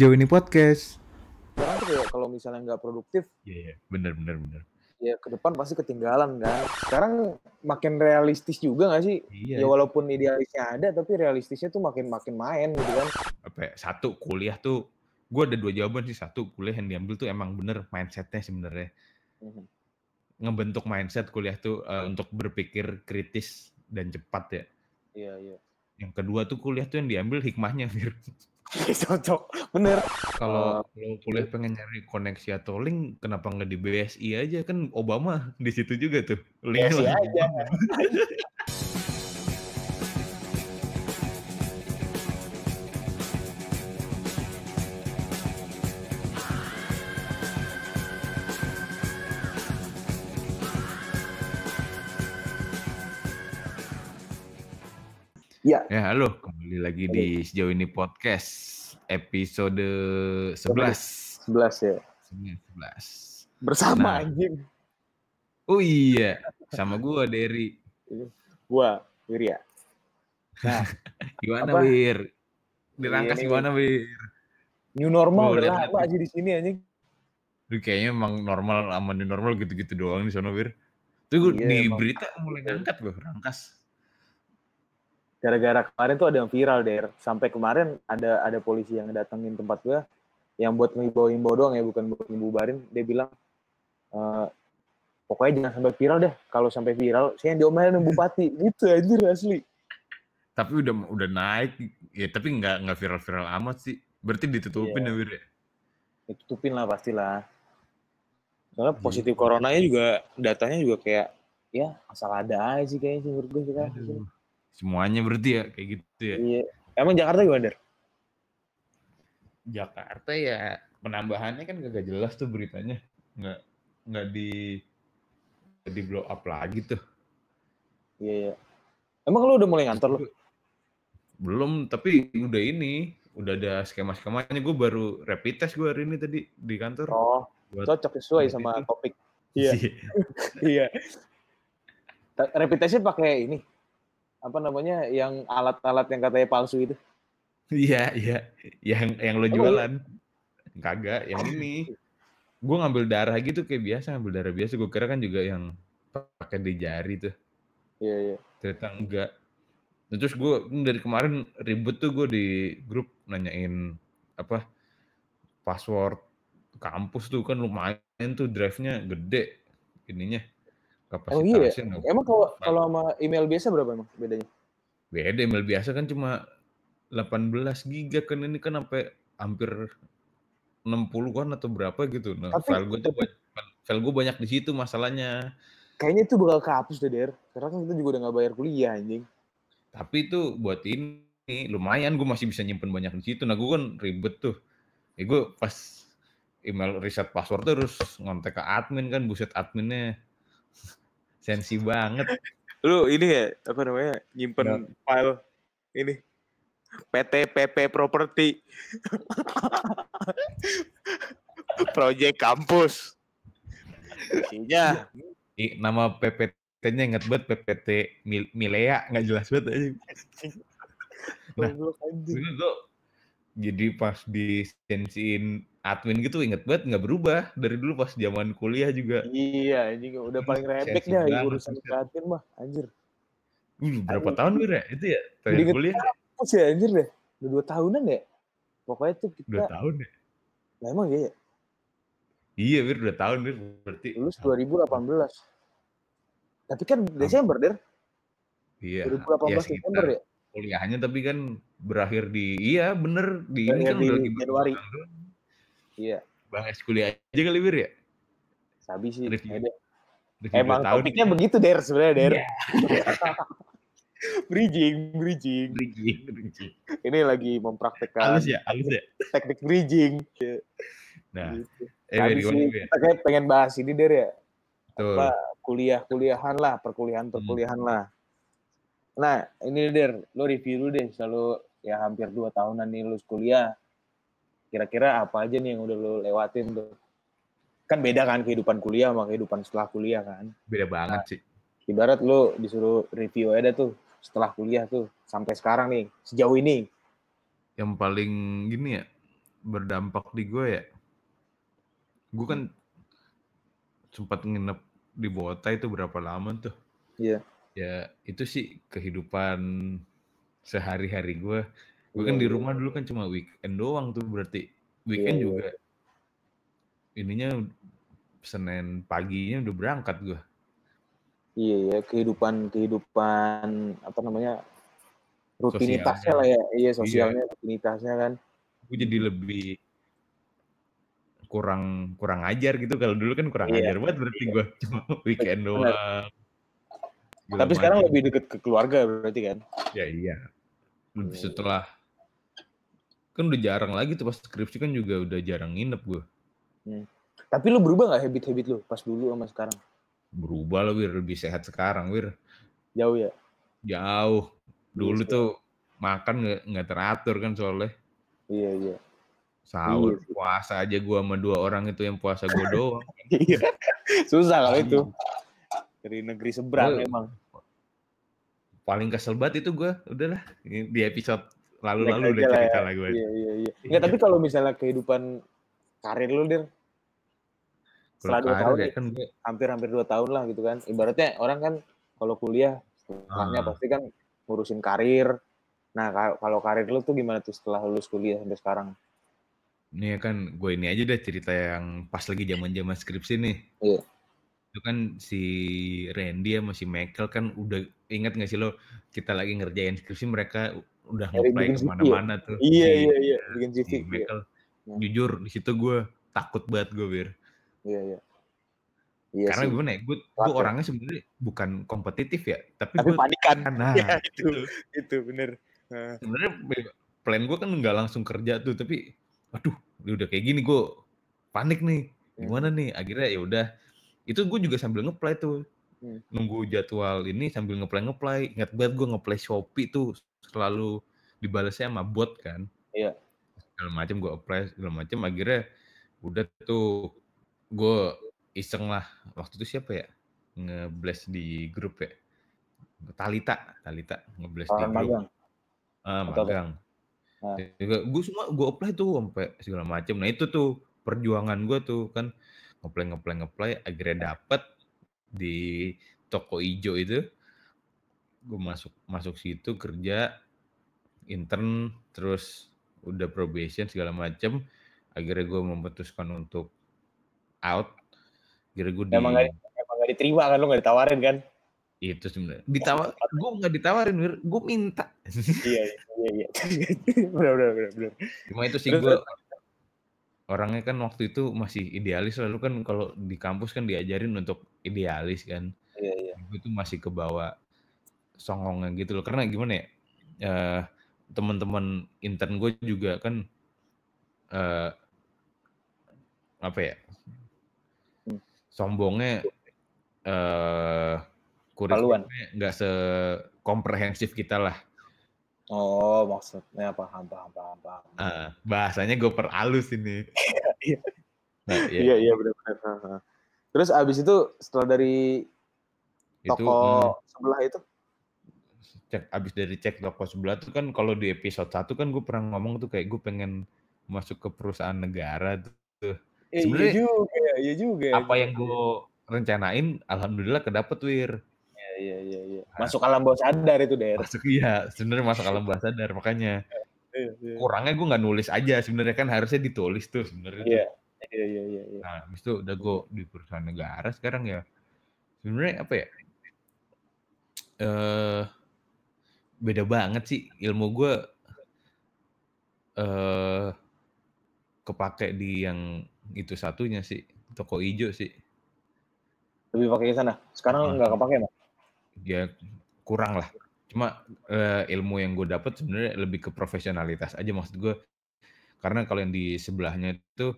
sejauh ini podcast. Sekarang tuh kayak kalau misalnya nggak produktif, Iya, iya. bener, bener, bener. ya ke depan pasti ketinggalan kan. Sekarang makin realistis juga nggak sih? Iya. Ya walaupun idealisnya ada, tapi realistisnya tuh makin makin main gitu kan. Apa ya, satu kuliah tuh, gue ada dua jawaban sih. Satu kuliah yang diambil tuh emang bener mindsetnya sebenarnya. Mhm. Ngebentuk mindset kuliah tuh eh, untuk berpikir kritis dan cepat ya. Iya iya. Yang kedua tuh kuliah tuh yang diambil hikmahnya, Fir. Cocok, bener. Kalau kalau kuliah pengen nyari koneksi atau link, kenapa nggak di BSI aja kan Obama di situ juga tuh. Linknya BSI aja. Iya. Ya, halo, kembali lagi di sejauh ini podcast episode 11. 11 ya. 11. Bersama Nah. anjing. Oh iya, sama gua Derry. Gua, Wirya. Nah, Gimana, Apa? Wir? Dirangkas Iya gimana, Wir? new normal Gua udah nih. aja di sini anjing. Duh, kayaknya emang normal sama new normal gitu-gitu doang di sono, Wir. Tuh gua Iya, di emang. berita mulai ngangkat gua, rangkas. Gara-gara kemarin tuh ada yang viral der. Sampai kemarin ada ada polisi yang datengin tempat gua yang buat ngimbau-imbau doang ya, bukan buat ngebubarin. Dia bilang "Eh, pokoknya jangan sampai viral deh. Kalau sampai viral, saya yang diomelin bupati. gitu anjir asli. Tapi udah udah naik, ya tapi nggak nggak viral-viral amat sih. Berarti ditutupin Iya. ya, Wir ya? Ditutupin lah pastilah. Soalnya Gitu. positif coronanya juga datanya juga kayak ya asal ada aja sih kayaknya sih menurut gue sekarang. Aduh. Semuanya berarti ya kayak gitu ya. Iya. Emang Jakarta gimana der? Jakarta ya penambahannya kan gak jelas tuh beritanya nggak nggak di nggak di blow up lagi tuh Iya iya. Emang lu udah mulai ngantor lu? belum tapi udah ini udah ada skema skemanya gue baru rapid test gue hari ini tadi di kantor Oh, buat cocok sesuai buat sama itu. topik. Iya. Iya. Ta- Rapid testnya pakai ini apa namanya yang alat-alat yang katanya palsu itu. iya iya. Yang yang lo jualan. kagak yang ini. Gue ngambil darah gitu kayak biasa ngambil darah biasa. Gue kira kan juga yang pakai di jari tuh. Iya iya. ternyata enggak. Nah, terus gue dari kemarin ribet tuh gue di grup nanyain apa password kampus tuh. Kan lumayan tuh drive-nya gede ininya Oh iya. nggak- Emang kalau kalau sama email biasa berapa emang bedanya? beda email biasa kan cuma 18 giga kan ini kan sampai hampir 60 kan atau berapa gitu nah Tapi- file gue tuh file gue banyak di situ masalahnya Kayaknya itu bakal kehapus deh, Der. Karena kan kita juga udah gak bayar kuliah, anjing. Tapi itu buat ini lumayan gue masih bisa nyimpen banyak di situ. Nah gue kan ribet tuh. Ya gue pas email reset password terus ngontek ke admin kan buset adminnya sensi banget. Lu ini ya, apa namanya, nyimpen file ini. PT PP Property. Project kampus. Isinya nama PPT-nya inget banget PPT Mil- Milea nggak jelas banget aja. Nah. Jadi pas disensiin admin gitu inget banget nggak berubah dari dulu pas zaman kuliah juga. Iya, anjing udah paling rebek Sensi dah banget, urusan kreatif mah, anjir. Uh, berapa Aduh. tahun Wir ya? Itu ya terakhir Dikit kuliah Kampus ya anjir deh. Udah dua tahunan ya. Pokoknya tuh dua kita, tahun ya. nah, emang iya ya, Iya, Wir, udah tahun, Wir. Berarti. lulus 2018. Tapi kan Desember, Der. Iya. 2018 ya, Desember ya. kuliahnya tapi kan berakhir di iya bener di ini kan di udah lagi Januari. doang. Iya, bahas kuliah aja kali Wir ya sabi sih. Review. Ya deh. Review Emang tahun topiknya begitu, Der, sebenarnya, Der. Iya. bridging, bridging. Bridging, bridging. Ini lagi mempraktekkan halus ya halus ya teknik bridging. nah Gitu. eh Wir? kita kayak pengen bahas ini, Der ya. Betul. apa kuliah-kuliahan lah, perkuliahan-perkuliahan lah. Nah, ini Der, lo review dulu deh, selalu ya hampir dua tahunan nih lulus kuliah. Kira-kira apa aja nih yang udah lo lewatin tuh? Kan beda kan kehidupan kuliah sama kehidupan setelah kuliah kan. beda banget sih Ibarat lo disuruh review aja tuh setelah kuliah tuh sampai sekarang nih, sejauh ini. yang paling gini ya berdampak di gue ya, gue kan sempat nginep di Bota itu berapa lama tuh. Iya. Ya itu sih kehidupan sehari-hari gue. Gue Iya kan di iya. rumah dulu kan cuma weekend doang tuh berarti. Iya Weekend iya. juga ininya Senin paginya udah berangkat gue. Iya ya, kehidupan kehidupan apa namanya, rutinitasnya Sosialnya. lah ya. Iya, Iya. sosialnya, rutinitasnya kan. Gue jadi lebih kurang kurang ajar gitu. Kalau dulu kan kurang Iya. ajar banget berarti gue. Cuma weekend doang. Segala Tapi sekarang lebih deket ke keluarga berarti kan? Ya iya. Lebih Iya. setelah kan udah jarang lagi tuh pas skripsi kan juga udah jarang nginep gue. Hmm. Tapi lu berubah nggak habit-habit lu pas dulu sama sekarang? Berubah lah Wir, lebih sehat sekarang Wir. Jauh ya? Jauh. Iya Dulu sih. tuh makan nggak nggak teratur kan soalnya. Iya iya. Iya Sahur, sih. puasa aja gue sama dua orang itu yang puasa gue doang. Iya. Susah kalau itu. Iya. Dari negeri seberang emang. Paling kesel banget itu gue. Udahlah di episode lalu-lalu udah cerita ya. lah gue. Iya iya iya. Enggak, tapi kalau misalnya kehidupan karir lu, Dir, Kalau setelah 2 karir tahun ya nih, kan gue hampir-hampir 2 tahun lah gitu kan. Ibaratnya orang kan kalau kuliah setelahnya Ah. pasti kan ngurusin karir. Nah, ka- kalau karir lu tuh gimana tuh setelah lulus kuliah sampai sekarang? Ini ya kan gue ini aja deh cerita yang pas lagi zaman-zaman skripsi nih. Iya. Itu kan si Randy sama si Michael kan udah ingat gak sih lo kita lagi ngerjain skripsi mereka udah ngeplay CV ya? ke mana-mana tuh Iya si iya iya, bikin CV. si Iya. Michael. Hmm. Jujur di situ gue takut banget gue Bir. Iya iya. Iya Karena sih. gimana ya, gue ya. orangnya sebenarnya bukan kompetitif ya, tapi Tapi gue panikan. nah Iya itu. itu Itu bener. Heeh. sebenarnya plan gue kan nggak langsung kerja tuh, tapi aduh udah kayak gini gue panik nih Hmm. gimana nih akhirnya ya udah itu gue juga sambil ngeplay tuh. Hmm. nunggu jadwal ini sambil ngeplay ngeplay. Ingat banget gue ngeplay Shopee tuh selalu dibalasnya sama bot kan. Iya. segala macam gue apply segala macam akhirnya udah tuh gue iseng lah. Waktu itu siapa ya? Ngeblast di grup ya? Talita Talita. Ngeblast di Tawaran grup. magang. ah magang. Nah. gue semua gue apply tuh sampai segala macam nah itu tuh perjuangan gue tuh kan ngeplay ngeplay ngeplay akhirnya dapet di toko ijo itu gue masuk masuk situ kerja intern terus udah probation segala macam akhirnya gue memutuskan untuk out akhirnya gue di Emang gak, emang gak diterima kan lu gak ditawarin kan? itu sebenarnya ditawar gue nggak ditawarin gue minta iya iya iya. bener bener bener bener. cuma itu sih gue. Orangnya kan waktu itu masih idealis lalu kan kalau di kampus kan diajarin untuk idealis kan Iya iya. gue tuh masih kebawa songongnya gitu loh karena gimana ya eh, teman-teman intern gue juga kan eh, apa ya Hmm. sombongnya eh Haluan. kurikulumnya nggak sekomprehensif kita lah Oh maksudnya paham paham paham paham. Ah, bahasanya gue perhalus ini Iya. nah, ya, Iya iya benar benar. Heeh. Terus abis itu setelah dari itu toko hmm, sebelah itu, cek abis dari cek toko sebelah tuh kan kalau di episode 1 kan gue pernah ngomong tuh kayak gue pengen masuk ke perusahaan negara tuh. eh, iya Sebenarnya juga, iya juga. apa yang gue rencanain alhamdulillah kedapet Wir. Iya iya iya. Nah. Masuk alam bawah sadar itu der. Masuk iya, sebenarnya masuk alam bahasa sadar makanya Iya iya. kurangnya gue nggak nulis aja sebenarnya kan harusnya ditulis tuh sebenarnya. Iya iya iya iya. iya. Nah, habis itu udah gue di perusahaan negara sekarang ya. Sebenarnya apa ya? Eh beda banget sih ilmu gue eh kepake di yang itu satunya sih toko ijo sih. Lebih pakai ke sana. Sekarang Ah. nggak kepake mah. Ya kurang lah. Cuma eh, ilmu yang gue dapet sebenarnya lebih ke profesionalitas aja maksud gue. Karena kalau yang di sebelahnya itu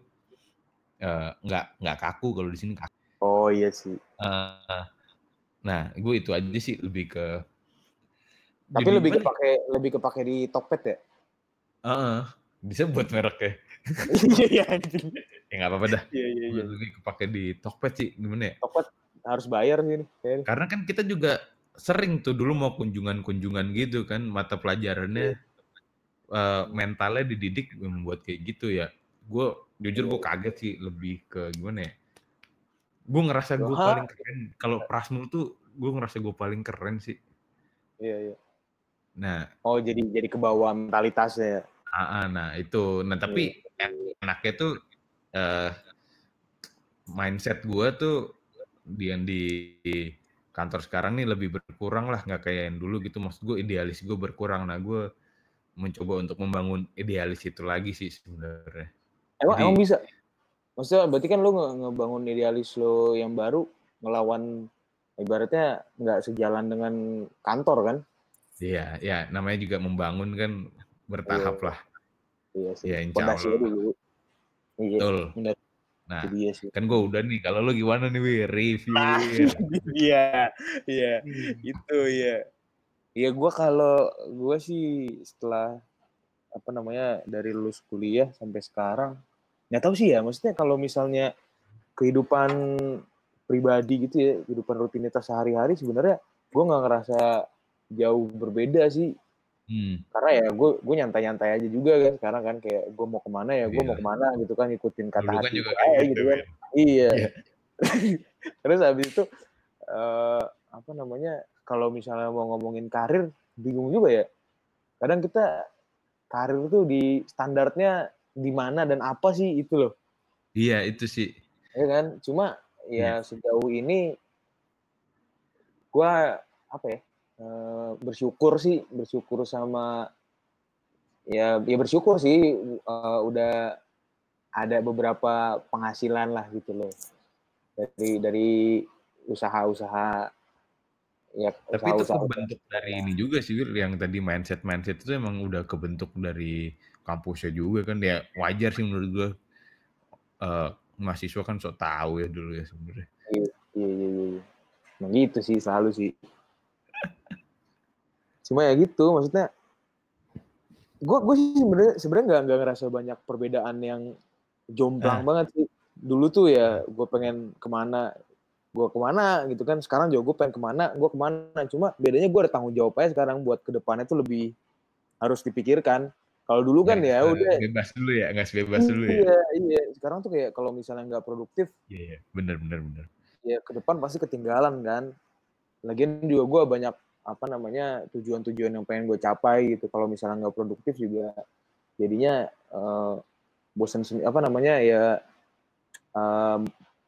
eh, nggak nggak kaku kalau di sini kaku. Oh iya sih. Eh, nah, gue itu aja sih lebih ke Tapi jadi lebih gimana ya? kepake lebih kepake di Tokped ya. Heeh, disebut mereknya. Iya iya anjing. Ya nggak apa-apa dah. Iya iya iya. Lebih kepake di Tokped sih gimana ya? Tokped harus bayar sih ini. Karena kan kita juga sering tuh dulu mau kunjungan-kunjungan gitu kan mata pelajarannya uh, mentalnya dididik membuat kayak gitu ya. Gue jujur gue Iya. kaget sih lebih ke gimana ya? Gue ngerasa gue paling keren. Kalau Prasmul tuh gue ngerasa gue paling keren sih. Iya, iya. Nah, Oh, jadi jadi kebawa mentalitasnya. ah, ah, nah itu. Nah tapi Iya. enaknya tuh eh mindset gue tuh yang di kantor sekarang nih lebih berkurang lah nggak kayak yang dulu gitu maksud gue idealis gue berkurang nah gue mencoba untuk membangun idealis itu lagi sih sebenarnya Emang Jadi- emang bisa? Maksudnya berarti kan lu nge- ngebangun idealis lo yang baru ngelawan ibaratnya nggak sejalan dengan kantor kan? iya ya namanya juga membangun kan bertahap Iya. lah Iya sih. Ya, insya Allah. dulu. Iya. betul. Nah dia sih. kan gue udah nih kalau lu gimana nih Wir? review Ah. Iya, iya. itu ya ya gue kalau gue sih setelah apa namanya dari lulus kuliah sampai sekarang nggak tahu sih ya maksudnya kalau misalnya kehidupan pribadi gitu ya kehidupan rutinitas sehari-hari sebenarnya gue nggak ngerasa jauh berbeda sih Hmm, karena ya gue gue nyantai-nyantai aja juga kan sekarang kan kayak gue mau ke mana ya gue Iya. mau ke mana gitu kan ikutin kata dulu kan hati juga gue kayak aja gitu, gitu kan Wir. Iya. Iya. Terus habis itu eh apa namanya? Kalau misalnya mau ngomongin karir, bingung juga ya. Kadang kita karir tuh di standarnya di mana dan apa sih itu loh. iya itu sih Ya kan? Cuma Iya. ya sejauh ini gua apa ya? Eh, bersyukur sih, bersyukur sama ya ya bersyukur sih eh, udah ada beberapa penghasilan lah gitu loh dari dari usaha-usaha ya Tapi itu usaha-usaha kebentuk dari ini juga sih, Wir, yang tadi mindset-mindset itu emang udah kebentuk dari kampusnya juga kan. Ya wajar sih menurut gue. Eh, mahasiswa kan sok tahu ya dulu ya sebenarnya. iya iya iya iya. Emang gitu sih selalu sih cuma ya gitu maksudnya gue gue sih sebenarnya sebenarnya nggak nggak ngerasa banyak perbedaan yang jomplang Ah. banget sih dulu tuh ya gue pengen ke mana gue ke mana gitu kan sekarang juga gue pengen ke mana gue ke mana cuma bedanya gue ada tanggung jawab aja sekarang buat ke depannya tuh lebih harus dipikirkan kalau dulu kan ya eh, udah bebas dulu ya, nggak sebebas dulu ya. iya iya sekarang tuh kayak kalau misalnya nggak produktif Iya, iya. bener bener bener. ya ke depan pasti ketinggalan kan. Lagian juga gue banyak apa namanya tujuan-tujuan yang pengen gue capai gitu. Kalau misalnya nggak produktif juga jadinya eh, bosan sendiri apa namanya ya eh,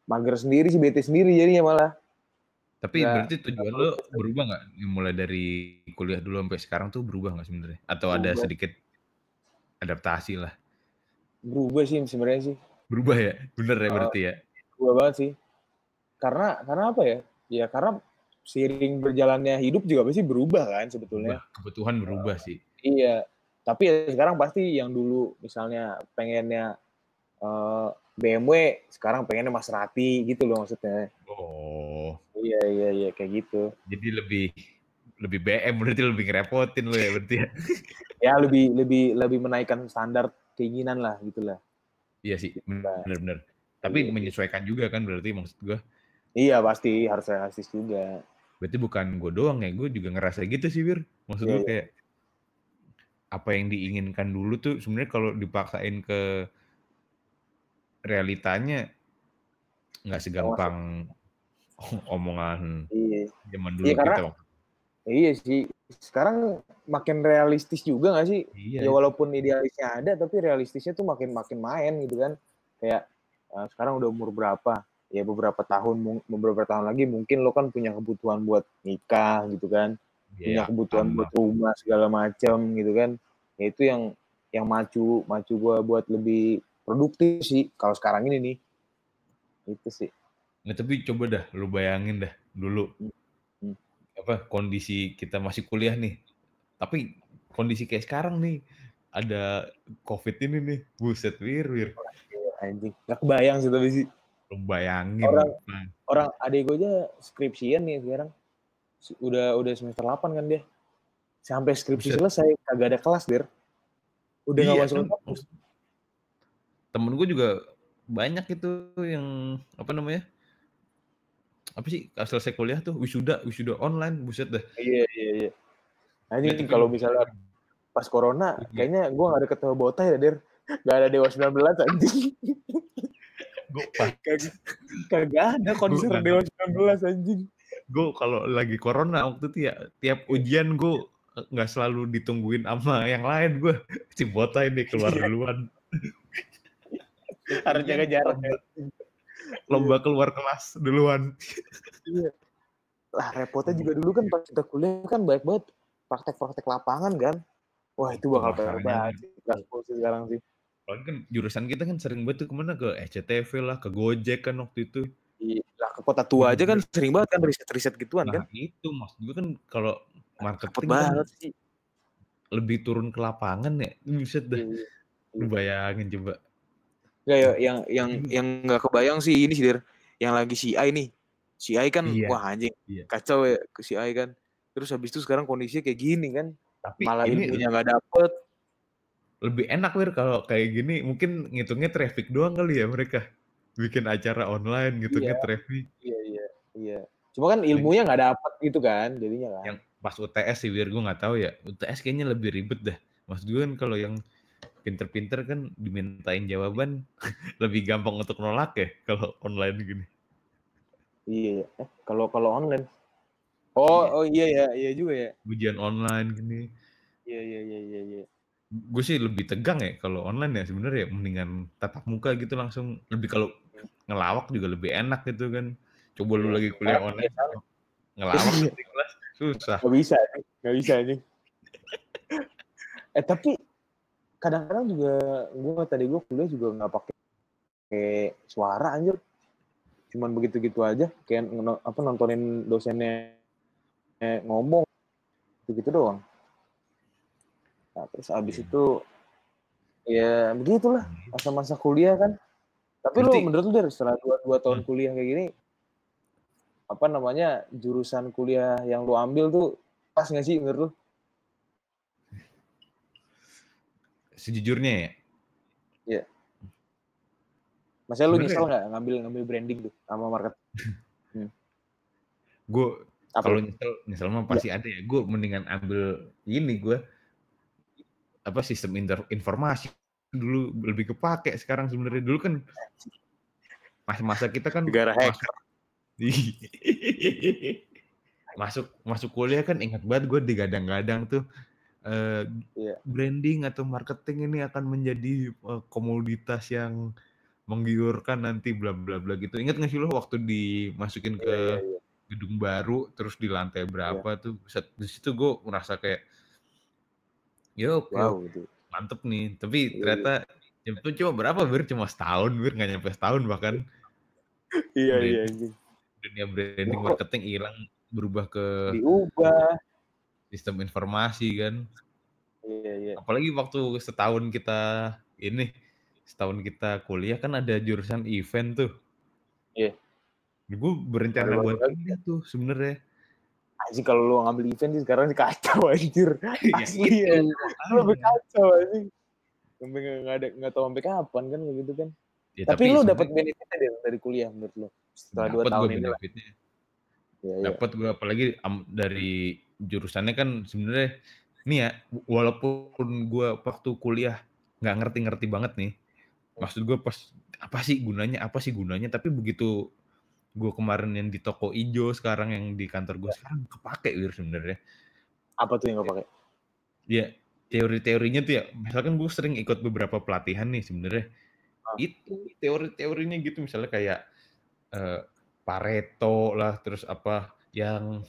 mager sendiri sih bete sendiri jadinya malah. Tapi Nggak- berarti tujuan lo berubah nggak? Mulai dari kuliah dulu sampai sekarang tuh berubah nggak sebenarnya? Atau ada Berubah. sedikit adaptasi lah? Berubah sih sebenarnya sih. Berubah ya? Bener ya Oh. berarti ya? Berubah banget sih. Karena karena apa ya? Ya karena seiring berjalannya hidup juga pasti berubah kan sebetulnya. Berubah. Kebutuhan berubah sih. Iya, tapi ya sekarang pasti yang dulu misalnya pengennya eh, BMW, sekarang pengennya Maserati gitu loh maksudnya. Oh, Iya iya iya kayak gitu. jadi lebih lebih BM berarti lebih ngerepotin lo ya berarti ya? Ya lebih lebih lebih menaikkan standar keinginan lah gitulah. Iya sih, Nah. bener-bener. Tapi Iya. menyesuaikan juga kan berarti maksud gue. Iya pasti harus realistis juga. Berarti bukan gue doang ya, gue juga ngerasa gitu sih Wir. Maksud Iya, gue iya. kayak apa yang diinginkan dulu tuh sebenarnya kalau dipaksain ke realitanya nggak segampang omongan Iya. zaman dulu Iya, karena- kita. Iya sih. Sekarang makin realistis juga gak sih? Iya, Ya walaupun idealisnya ada, tapi realistisnya tuh makin makin main gitu kan. Kayak eh, sekarang udah umur berapa? Ya beberapa tahun, beberapa tahun lagi mungkin lo kan punya kebutuhan buat nikah gitu kan. punya Iya, kebutuhan sama. buat rumah segala macam gitu kan. Ya itu yang yang macu macu gua buat lebih produktif sih kalau sekarang ini nih. Itu sih. Nah, tapi coba dah lu bayangin dah dulu Hmm. apa kondisi kita masih kuliah nih. Tapi kondisi kayak sekarang nih ada COVID ini nih, buset wir wir. Anjing. Gak kebayang sih tapi sih. Lu bayangin. Orang- Nah, Orang adik gue aja skripsian nih sekarang. Udah udah semester 8 kan dia. Sampai skripsi Buset. selesai kagak ada kelas, Dir. Udah gak Iya masuk kan? kampus. temen gue juga banyak itu yang apa namanya apa sih selesai kuliah tuh wisuda wisuda online buset dah Iya, iya, iya. Anjing Berarti kalau misalnya pas corona Iya. kayaknya gue gak ada ketemu Botai ya Der gak ada Dewa 19 anjing Gue pas kagak ada konser Gua Dewa 19 anjing gue kalau lagi corona waktu itu ya tiap ujian gue nggak selalu ditungguin sama yang lain gue si Botai nih keluar Iya. duluan harus jaga jarak ya. lomba keluar kelas duluan Iya. Lah repotnya juga dulu kan pas kita kuliah kan banyak banget praktek-praktek lapangan kan. Wah itu bakal PR banget sekarang sih. Soalnya kan jurusan kita kan sering banget tuh ke mana ke SCTV lah ke Gojek kan waktu itu Iya, Lah ke kota tua aja kan sering banget kan riset-riset gituan kan. nah itu maksud gue kan kalau marketing kan banget sih. lebih turun ke lapangan ya buset dah Iya, iya. lu bayangin coba Nggak, ya, yang yang yang nggak kebayang sih ini sih. Yang lagi CI nih. CI kan Iya. wah anjing Iya. kacau ya ke CI kan. Terus habis itu sekarang kondisinya kayak gini kan. tapi Malah ini ilmunya nggak dapet. Lebih enak wir kalau kayak gini mungkin ngitungnya traffic doang kali ya mereka bikin acara online ngitungnya traffic Iya iya iya. Cuma kan ilmunya nggak dapet gitu kan jadinya kan. yang pas UTS sih wir gue nggak tahu ya UTS kayaknya lebih ribet dah maksud gue kan kalau yang pinter-pinter kan dimintain jawaban lebih gampang untuk nolak ya kalau online gini Iya, iya. Eh, kalau kalau online. Oh, oh iya ya, iya juga ya. ujian online gini Iya, iya, iya, iya, iya. Gue sih lebih tegang ya kalau online ya sebenarnya ya mendingan tatap muka gitu langsung lebih kalau ngelawak juga lebih enak gitu kan coba lu Iya. lagi kuliah online ngelawak di kelas susah Gak bisa, nih. gak bisa nih. eh tapi kadang-kadang juga gue tadi gue kuliah juga nggak pakai kayak suara anjir. Cuman begitu-gitu aja, kayak apa nontonin dosennya eh, ngomong gitu doang. Nah, terus abis Iya. itu ya begitulah masa-masa kuliah kan. Tapi lu Berarti- menurut lu dari setelah dua, dua tahun Hmm. kuliah kayak gini, apa namanya jurusan kuliah yang lu ambil tuh pas nggak sih menurut lu? sejujurnya ya Maksudnya lu Sebenarnya- nyesel nggak ngambil ngambil branding tuh sama market? gue Apa? kalau nyesel nyesel mah pasti ada ya gue mendingan ambil ini gue apa sistem inter- informasi dulu lebih kepake sekarang sebenarnya dulu kan masa-masa kita kan Negara hacker. masuk, masuk kuliah kan ingat banget gue digadang-gadang tuh eh, Iya. branding atau marketing ini akan menjadi eh, komoditas yang menggiurkan nanti bla bla bla gitu ingat nggak sih lo waktu dimasukin ke Iya, iya, iya. gedung baru terus di lantai berapa tuh set di situ gue merasa kayak oke Wow gitu. mantep nih tapi Iya, ternyata itu cuma berapa bir cuma setahun bir nggak nyampe setahun bahkan Iya Brand- iya anjing. dunia branding Kok- marketing hilang berubah ke Diubah. sistem informasi kan Iya iya. apalagi waktu setahun kita ini setahun kita kuliah kan ada jurusan event tuh Iya. gue berencana Baru-baru buat ini tuh sebenarnya Anjing kalau lu ngambil event sih sekarang sih kacau anjir. Ya Asli itu, ya. Lu lebih kacau anjing. Sampai nggak ada nggak tahu sampai kapan kan gitu kan. Ya, tapi, lu sebenarnya dapat benefitnya dari, dari kuliah menurut lu setelah dua tahun ini lah. benefitnya Iya iya. dapat gue apalagi dari jurusannya kan sebenarnya nih ya walaupun gue waktu kuliah nggak ngerti-ngerti banget nih maksud gue pas apa sih gunanya apa sih gunanya tapi begitu gue kemarin yang di toko ijo sekarang yang di kantor gue sekarang kepake wir sebenarnya Apa tuh yang pakai? ya teori-teorinya tuh ya misalkan gue sering ikut beberapa pelatihan nih sebenarnya Ah. itu teori-teorinya gitu misalnya kayak eh, Pareto lah terus apa yang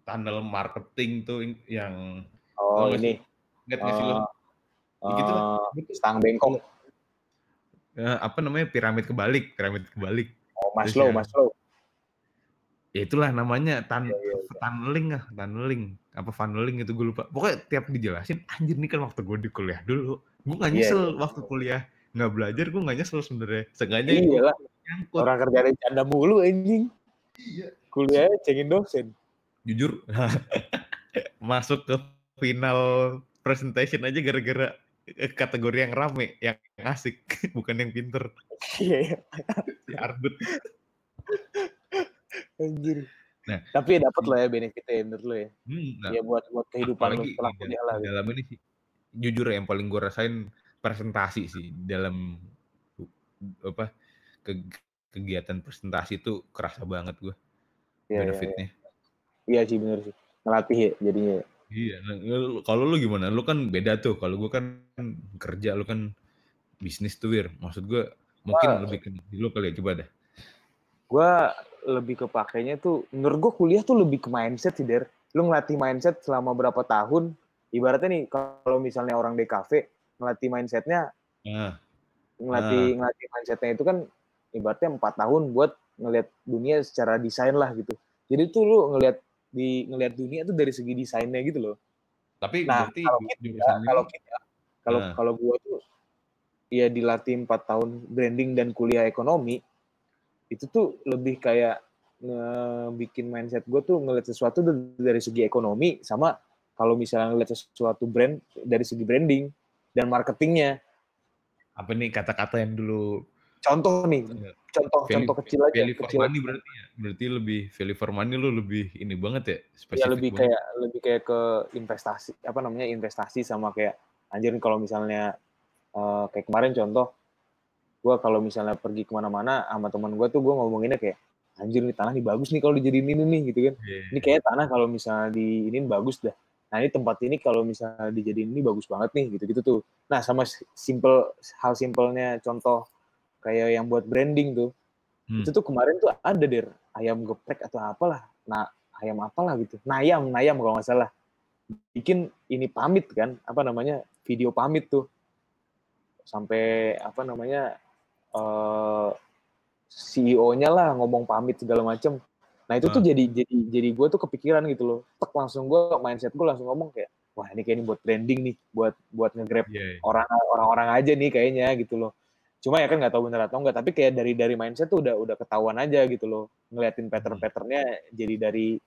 tunnel marketing tuh yang Oh ini. nggak sih lo Oh, gitu lah oh, stang bengkok. Eh, apa namanya piramid kebalik piramid kebalik Maslow ya. Maslow. ya itulah namanya tan Iya, iya, tunneling ah tunneling apa funneling itu gue lupa pokoknya tiap dijelasin anjir nih kan waktu gue di kuliah dulu gue nggak Iya, nyesel waktu kuliah nggak belajar gue nggak nyesel sebenarnya sengaja Iya gue nyangkut Orang kerjaan canda mulu anjing. Iya. Kuliah cengin dosen. jujur masuk ke final presentation aja gara-gara eh, kategori yang rame yang asik bukan yang pinter Iya iya. si Arbut Anjir. Nah, Tapi dapat si lah ya benefit-nya ya menurut lu ya? Hmm, nah, Ya buat buat kehidupan apalagi setelah kuliah lah gitu. dalam ini sih, jujur ya yang paling gue rasain presentasi sih dalam apa ke kegiatan presentasi itu kerasa banget gue Iya, iya, iya. benefitnya. Iya sih bener sih. Ngelatih ya jadinya. ya. Iya, nah, kalau lu gimana? Lu kan beda tuh. Kalau gue kan kerja, lu kan bisnis tuh, Wir. Maksud gue mungkin Wah. lebih ke di lu kali ya, coba dah. Gua lebih kepakainya tuh menurut gua kuliah tuh lebih ke mindset sih, Der. Lu ngelatih mindset selama berapa tahun, ibaratnya nih kalau misalnya orang DKV ngelatih mindsetnya Nah, ngelatih ngelatih mindsetnya itu kan ibaratnya empat tahun buat ngelihat dunia secara desain lah gitu. Jadi tuh lu ngelihat di ngelihat dunia tuh dari segi desainnya gitu loh. tapi Nah, berarti kalau kita, kalau kita, kalau Nah. kalau gua tuh ya dilatih empat tahun branding dan kuliah ekonomi itu tuh lebih kayak ngebikin mindset gue tuh ngeliat sesuatu dari- segi ekonomi sama kalau misalnya ngeliat sesuatu brand dari segi branding dan marketingnya. apa nih kata-kata yang dulu Contoh nih, contoh value, contoh kecil aja, value for kecil money berarti ya? Berarti lebih value for money lu lebih ini banget ya, ya spesifik lebih banget. kayak lebih kayak ke investasi apa namanya investasi sama kayak anjir kalau misalnya eh, kayak kemarin contoh gue kalau misalnya pergi ke mana-mana sama teman gue tuh gue ngomonginnya kayak anjir nih tanah nih bagus nih kalau dijadiin ini nih gitu kan. Iya. ini kayak tanah kalau misalnya di ini bagus dah. Nah ini tempat ini kalau misalnya dijadiin ini bagus banget nih gitu-gitu tuh. Nah sama simple hal simpelnya contoh kayak yang buat branding tuh. Hmm. itu tuh kemarin tuh ada der. Ayam geprek atau apalah. Nah ayam apalah gitu. Nayam nayam kalau nggak salah. Bikin ini pamit kan apa namanya video pamit tuh sampai apa namanya eh CEO-nya lah ngomong pamit segala macem. Nah itu tuh Ah. jadi jadi jadi gue tuh kepikiran gitu loh. Tek langsung gue mindset gue langsung ngomong kayak wah ini kayak ini buat branding nih buat buat nge-grab Iya, iya. orang orang-orang aja nih kayaknya gitu loh. Cuma ya kan nggak tahu bener atau enggak tapi kayak dari dari mindset tuh udah udah ketahuan aja gitu loh ngeliatin pattern-patternnya jadi dari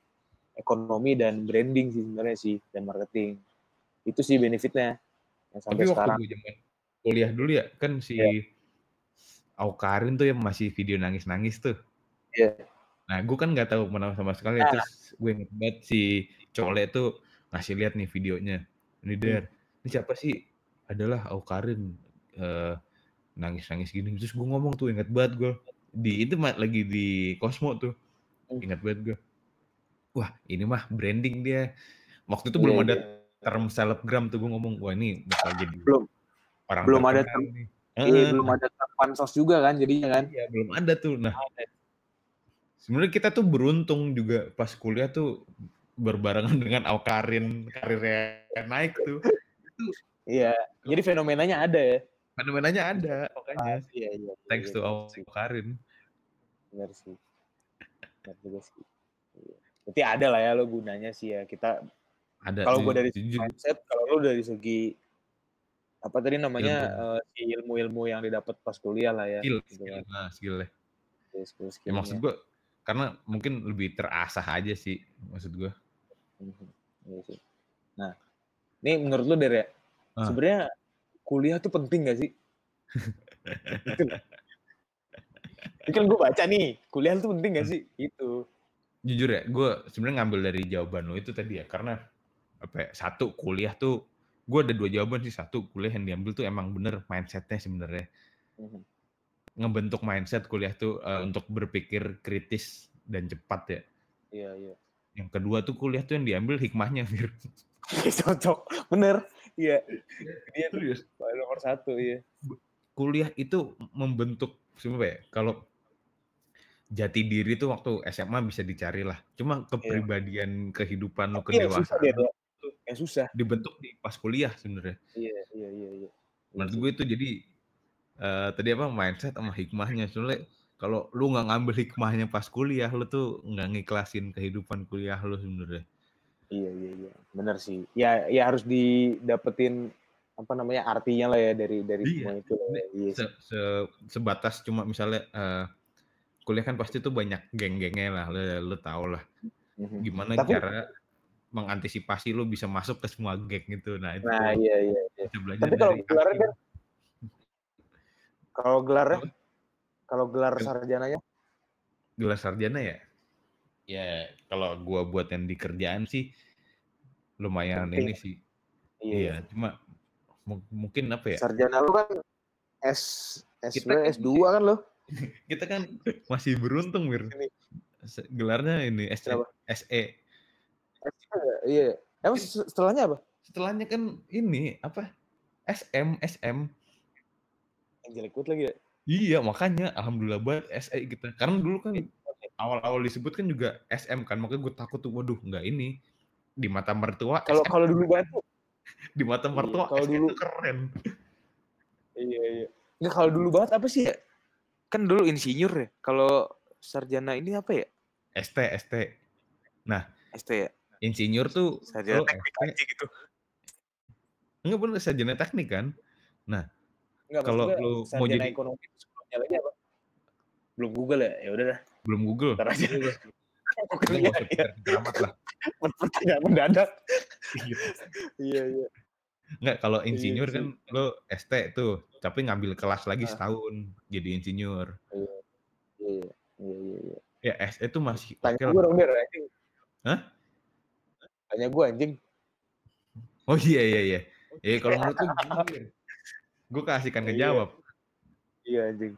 ekonomi dan branding sih sebenarnya sih dan marketing. Itu sih benefitnya yang Tapi sampai waktu sekarang. gue zaman kuliah dulu ya, kan si Iya. Aukarin tuh yang masih video nangis-nangis tuh. Iya. Nah, gue kan nggak tahu mana sama sekali. Nah. Terus gue inget banget si Cole tuh ngasih lihat nih videonya. Ini Der, ini siapa sih? Adalah Aukarin eh, nangis-nangis gini. Terus gue ngomong tuh inget banget gue. Di itu mah lagi di Cosmo tuh. Hmm. Ingat banget gue. Wah, ini mah branding dia. Waktu itu Iya, belum ada iya. term selebgram tuh gue ngomong, wah ini bakal jadi Belum. Orang Belum ada nih. Iya, Heeh. belum ada pansos juga kan jadinya kan Iya, belum ada tuh. Nah, sebenarnya kita tuh beruntung juga pas kuliah tuh berbarengan dengan Aukarin karirnya naik tuh. Iya jadi fenomenanya ada ya fenomenanya ada makanya. iya iya Thanks iya, to sih. Aukarin. benar sih benar juga sih Iya. berarti ada lah ya lo gunanya sih ya kita Ada kalau gue dari mindset kalau lo dari segi apa tadi namanya Ilmu. eh, si ilmu-ilmu yang didapat pas kuliah lah ya skill, gitu skill, nah skill Iya, skill Ya, maksud gue karena mungkin lebih terasah aja sih maksud gue. Mhm. Iya. Nah, ini menurut lu Der ya, Ah. sebenarnya kuliah tuh penting gak sih? Itu. Ini kan gue baca nih, kuliah tuh penting gak sih? Itu. Jujur ya, gue sebenarnya ngambil dari jawaban lo itu tadi ya karena apa ya, satu kuliah tuh gue ada dua jawaban sih satu kuliah yang diambil tuh emang bener mindsetnya sebenarnya Mhm. ngebentuk mindset kuliah tuh eh, untuk berpikir kritis dan cepat ya. Iya, iya. Yang kedua tuh kuliah tuh yang diambil hikmahnya, Fir. Cocok, bener. Iya. Dia tuh Serius. nomor satu, iya. Kuliah itu membentuk siapa ya? Kalau jati diri tuh waktu SMA bisa dicari lah. Cuma kepribadian kehidupan lo Iya. susah kedewasaan ya. Susah. dibentuk di pas kuliah sebenarnya. Iya, iya, iya, iya. Menurut gue itu jadi eh, tadi apa mindset sama hikmahnya. Soalnya kalau lu nggak ngambil hikmahnya pas kuliah, lu tuh nggak ngiklasin kehidupan kuliah lu sebenarnya. Iya, iya, iya. Bener sih. Ya, ya harus didapetin apa namanya artinya lah ya dari dari Iya. semua itu. lah ya. Iya. Se- se- sebatas cuma misalnya eh, kuliah kan pasti tuh banyak geng-gengnya lah, lu, lu tau lah. Mhm. Gimana Tapi- cara mengantisipasi lu bisa masuk ke semua geng itu. Nah itu Nah, iya, iya, iya. bisa belajar Tapi kalau Hakim. kan kalau gelarnya Apa? kalau gelar Gel- sarjananya gelar sarjana ya. Ya, kalau gua buat yang di kerjaan sih lumayan Penting. ini sih. Iya. Iya, cuma mu mungkin apa ya? Sarjana lu kan S Kita S2, kan S2 kan lu? kita kan masih beruntung. Se gelarnya ini Kenapa? SE. SE iya. Emang Iya. se setelahnya apa? Setelahnya kan ini, apa, SM SM. Jelek banget lagi ya? Iya, makanya alhamdulillah banget SE kita. Karena dulu kan awal-awal disebut kan juga SM kan, makanya gue takut tuh, waduh nggak ini, di mata mertua Kalau kalau dulu banget tuh di mata Iya, mertua kalau dulu itu keren. Iya, iya. Nggak kalau dulu banget apa sih ya? Kan dulu insinyur ya. Kalau sarjana ini apa ya? ST ST. Nah, ST ya? Insinyur tuh Sarjana teknik ST aja gitu. enggak bener sarjana teknik kan. Nah, Enggak kalau lu mau sarjana jadi ekonomi itu sebelumnya lagi apa? Belum Google ya? Ya udah dah. belum Google. Ntar aja. Kita Iya, iya. amat lah. Pertanyaan mendadak. Iya. Iya, iya. Enggak, kalau Iya insinyur kan lo ST tuh, tapi ngambil kelas lagi Ah. setahun jadi insinyur. Iya. Iya, iya, iya, iya. Ya SE tuh masih Tanya lah. dong. Hah? Tanya gua anjing. Oh iya iya iya. Ya kalau menurut Wir? Gue keasikan Iya. ngejawab. Iya anjing.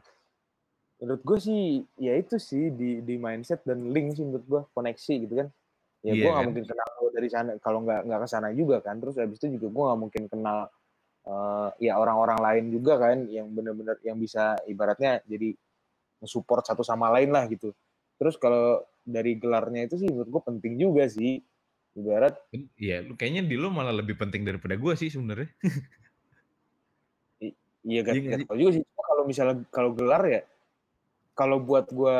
Menurut gue sih ya itu sih di di mindset dan link sih menurut gue koneksi gitu kan. Ya Iya gue nggak kan? mungkin kenal lo dari sana kalau nggak nggak ke sana juga kan. Terus habis itu juga gue nggak mungkin kenal eh, ya orang-orang lain juga kan yang bener-bener yang bisa ibaratnya jadi support satu sama lain lah gitu. Terus kalau dari gelarnya itu sih menurut gue penting juga sih. Ibarat Iya, lu kayaknya di lu malah lebih penting daripada gue sih sebenarnya. Iya gak, Iya gak tau juga sih. Kalau misalnya kalau gelar ya, kalau buat gua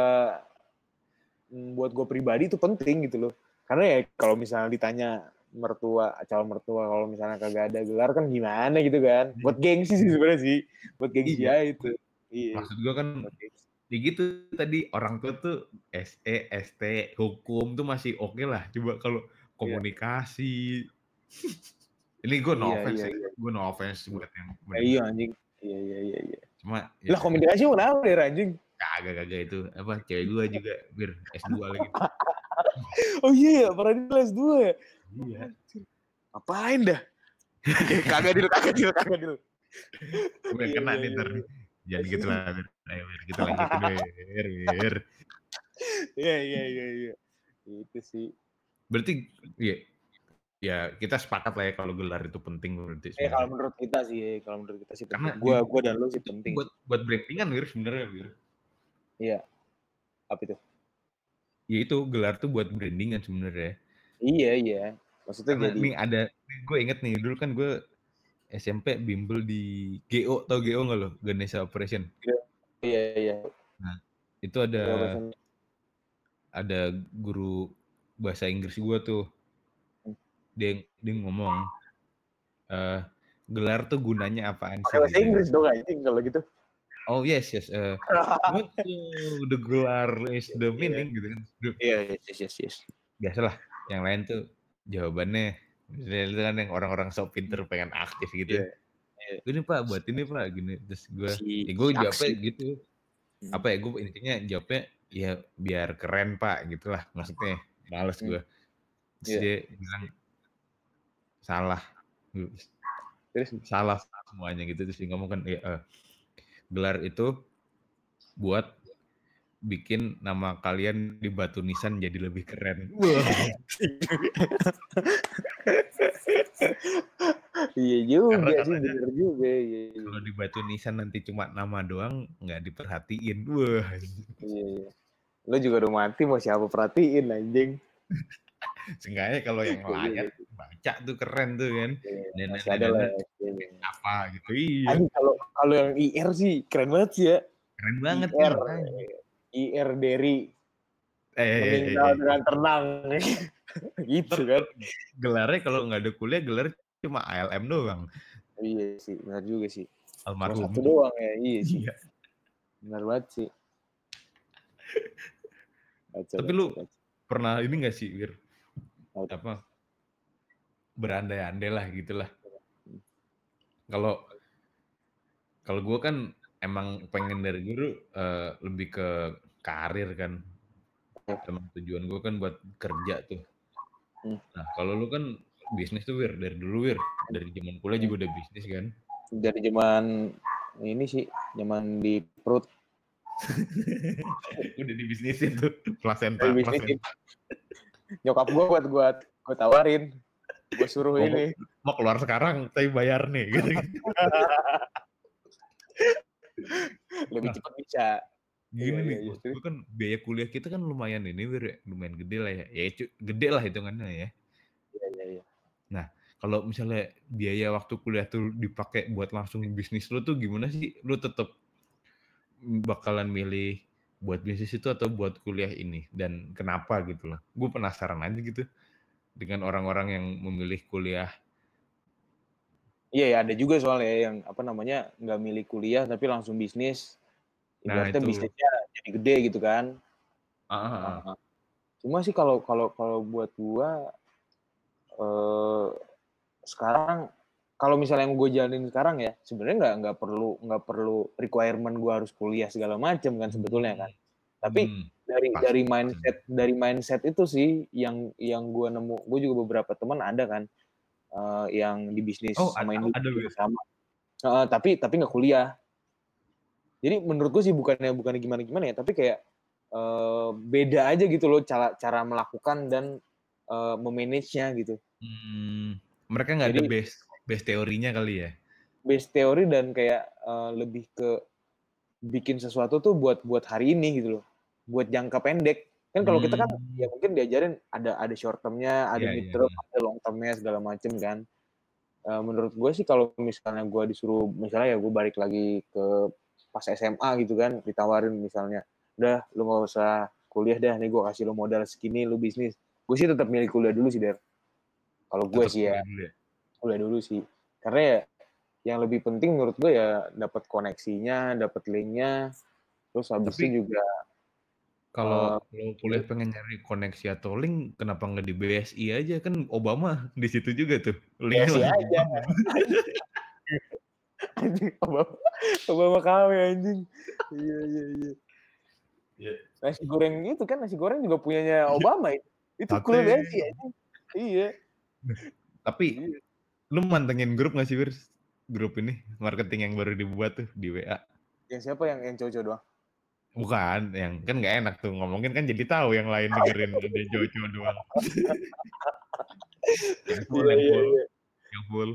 mm, buat gua pribadi itu penting gitu loh. Karena ya kalau misalnya ditanya mertua, calon mertua kalau misalnya kagak ada gelar kan gimana gitu kan. Buat gengsi sih sebenarnya sih. Buat gengsi Iya. aja itu. Iya. Maksud gue kan ya gitu tadi orang tua tuh SE, ST, hukum tuh masih oke lah. Coba kalau komunikasi. Ini gue no Iya, offense iya, ya. iya. Gue no offense buat yang Ya, iya anjing. Iya iya iya iya. Cuma Lah komunikasi kenapa deh anjing? kagak kagak itu apa cewek gue juga bir S2 lagi. Oh iya ya, pernah di kelas 2 ya. Iya. Ngapain dah? kagak dil, kagak dil, kagak dil. Gue Iya, kena iya, nih iya, ntar. iya. Jangan gitu lah. Bir. Ayo bir kita lanjutin deh. Bir, bir. Iya iya iya iya. Itu sih. Berarti iya ya kita sepakat lah ya kalau gelar itu penting berarti Eh kalau menurut kita sih, kalau menurut kita sih Karena penting. Gua di- gua dan lu sih itu penting. buat buat brandingan wir sebenarnya wir. Iya. Apa itu? Ya itu gelar tuh buat brandingan sebenarnya. Iya iya. Maksudnya Karena jadi nih ada gue inget nih dulu kan gue SMP bimbel di GO tau GO nggak lo Ganesha Operation iya iya. itu ada Gua pesen- ada guru bahasa Inggris gue tuh Hmm. dia dia ngomong eh gelar tuh gunanya apaan sih bahasa. Inggris dong anjing kalau gitu. oh yes yes eh what the- the gelar is the Iya. meaning gitu kan Iya yes yes yes. yes. biasalah yang lain tuh jawabannya misalnya itu kan yang orang-orang sok pinter pengen aktif gitu Iya. ini pak buat ini pak gini terus gue Si ya gue jawabnya aksi. gitu Hmm. apa ya gue intinya jawabnya ya biar keren pak gitulah maksudnya males Hmm. gue terus Iya. dia bilang salah Terus salah semuanya gitu terus dia ngomong kan ya eh, gelar itu buat bikin nama kalian di batu nisan jadi lebih keren iya juga Karena sih, bener juga. Iya iya. kalau di batu nisan nanti cuma nama doang nggak diperhatiin wah Iya iya. Lo juga udah mati mau siapa perhatiin anjing. seenggaknya kalau yang Iya, layar baca tuh keren tuh kan Iya, dan ada. Iya. apa gitu iya kalau kalau yang IR sih keren banget sih ya. keren banget IR. IR dari eh, eh, eh, meninggal eh, dengan tenang. gitu kan. gelarnya kalau nggak ada kuliah gelar cuma ALM doang Iya sih, benar juga sih. Almarhum satu doang ya, iya sih. Iya. Benar banget sih. Tapi lu- pernah ini nggak sih Wir Apa? apa berandai-andai lah gitulah kalau kalau gue kan emang pengen dari dulu eh, lebih ke karir kan Emang tujuan gue kan buat kerja tuh. Hmm. Nah, kalau lu kan bisnis tuh Wir, dari dulu Wir, dari zaman kuliah juga udah bisnis kan. Dari zaman ini sih, zaman di perut. udah dibisnisin tuh, placenta, bisnis placenta. Nyokap gue buat gue gue tawarin, gue suruh Oh, ini. Mau keluar sekarang, tapi bayar nih. Gitu. Lebih Nah. cepat bisa. Gini Iya, nih, iya, maksud gue kan biaya kuliah kita kan lumayan ini Wir, ya, lumayan gede lah ya. Ya gede lah hitungannya ya. Iya iya iya. Kalau misalnya biaya waktu kuliah tuh dipakai buat langsung bisnis lu tuh gimana sih? Lu tetap bakalan milih buat bisnis itu atau buat kuliah ini dan kenapa gitu loh? Gue penasaran aja gitu dengan orang-orang yang memilih kuliah. Iya ya ada juga soalnya yang apa namanya nggak milih kuliah tapi langsung bisnis. Nah, itu. bisnisnya jadi gede gitu kan. Ah. Nah, Cuma sih kalau kalau kalau buat gua eh sekarang kalau misalnya yang gue jalanin sekarang ya sebenarnya nggak nggak perlu nggak perlu requirement gua harus kuliah segala macam kan sebetulnya kan. Tapi Hmm, dari pasti, dari mindset dari mindset itu sih yang yang gua nemu gue juga beberapa teman ada kan eh, yang di bisnis Oh, sama ada- ini ada, sama. Eh, tapi tapi nggak kuliah. Jadi menurut gue sih bukannya bukannya gimana gimana ya tapi kayak eh, beda aja gitu loh cara cara melakukan dan eh, memanage-nya gitu. Hmm, mereka nggak ada base base teorinya kali ya. base teori dan kayak eh, lebih ke bikin sesuatu tuh buat buat hari ini gitu loh. Buat jangka pendek. Kan kalau kita kan Hmm. ya mungkin diajarin ada ada short termnya ada Iya, mid iya, term ada long termnya segala macem kan. Eh, menurut gue sih kalau misalnya gue disuruh misalnya ya gue balik lagi ke pas SMA gitu kan ditawarin misalnya udah lu nggak usah kuliah dah nih gue kasih lu modal segini lu bisnis. Gue sih tetap milih kuliah dulu sih der. Kalau gue sih ya. ya. Kuliah dulu sih karena ya yang lebih penting menurut gue ya dapat koneksinya dapat linknya terus habis Tapi- itu juga Kalau Eh, kalau kuliah pengen nyari koneksi atau link, kenapa nggak di BSI aja kan Obama di situ juga tuh. Linknya BSI aja. Obama. anjing Obama Obama KW anjing iya iya iya Iya. nasi goreng itu kan nasi goreng juga punyanya Obama itu itu banget sih anjing iya Tapi Iya. Lu mantengin grup nggak sih Wir? Grup ini marketing yang baru dibuat tuh di WA. yang siapa yang yang cowok-cowok doang Bukan, yang kan nggak enak tuh ngomongin kan jadi tahu yang lain dengerin ada Jojo doang. yang full, yang iya, full, iya. yang full.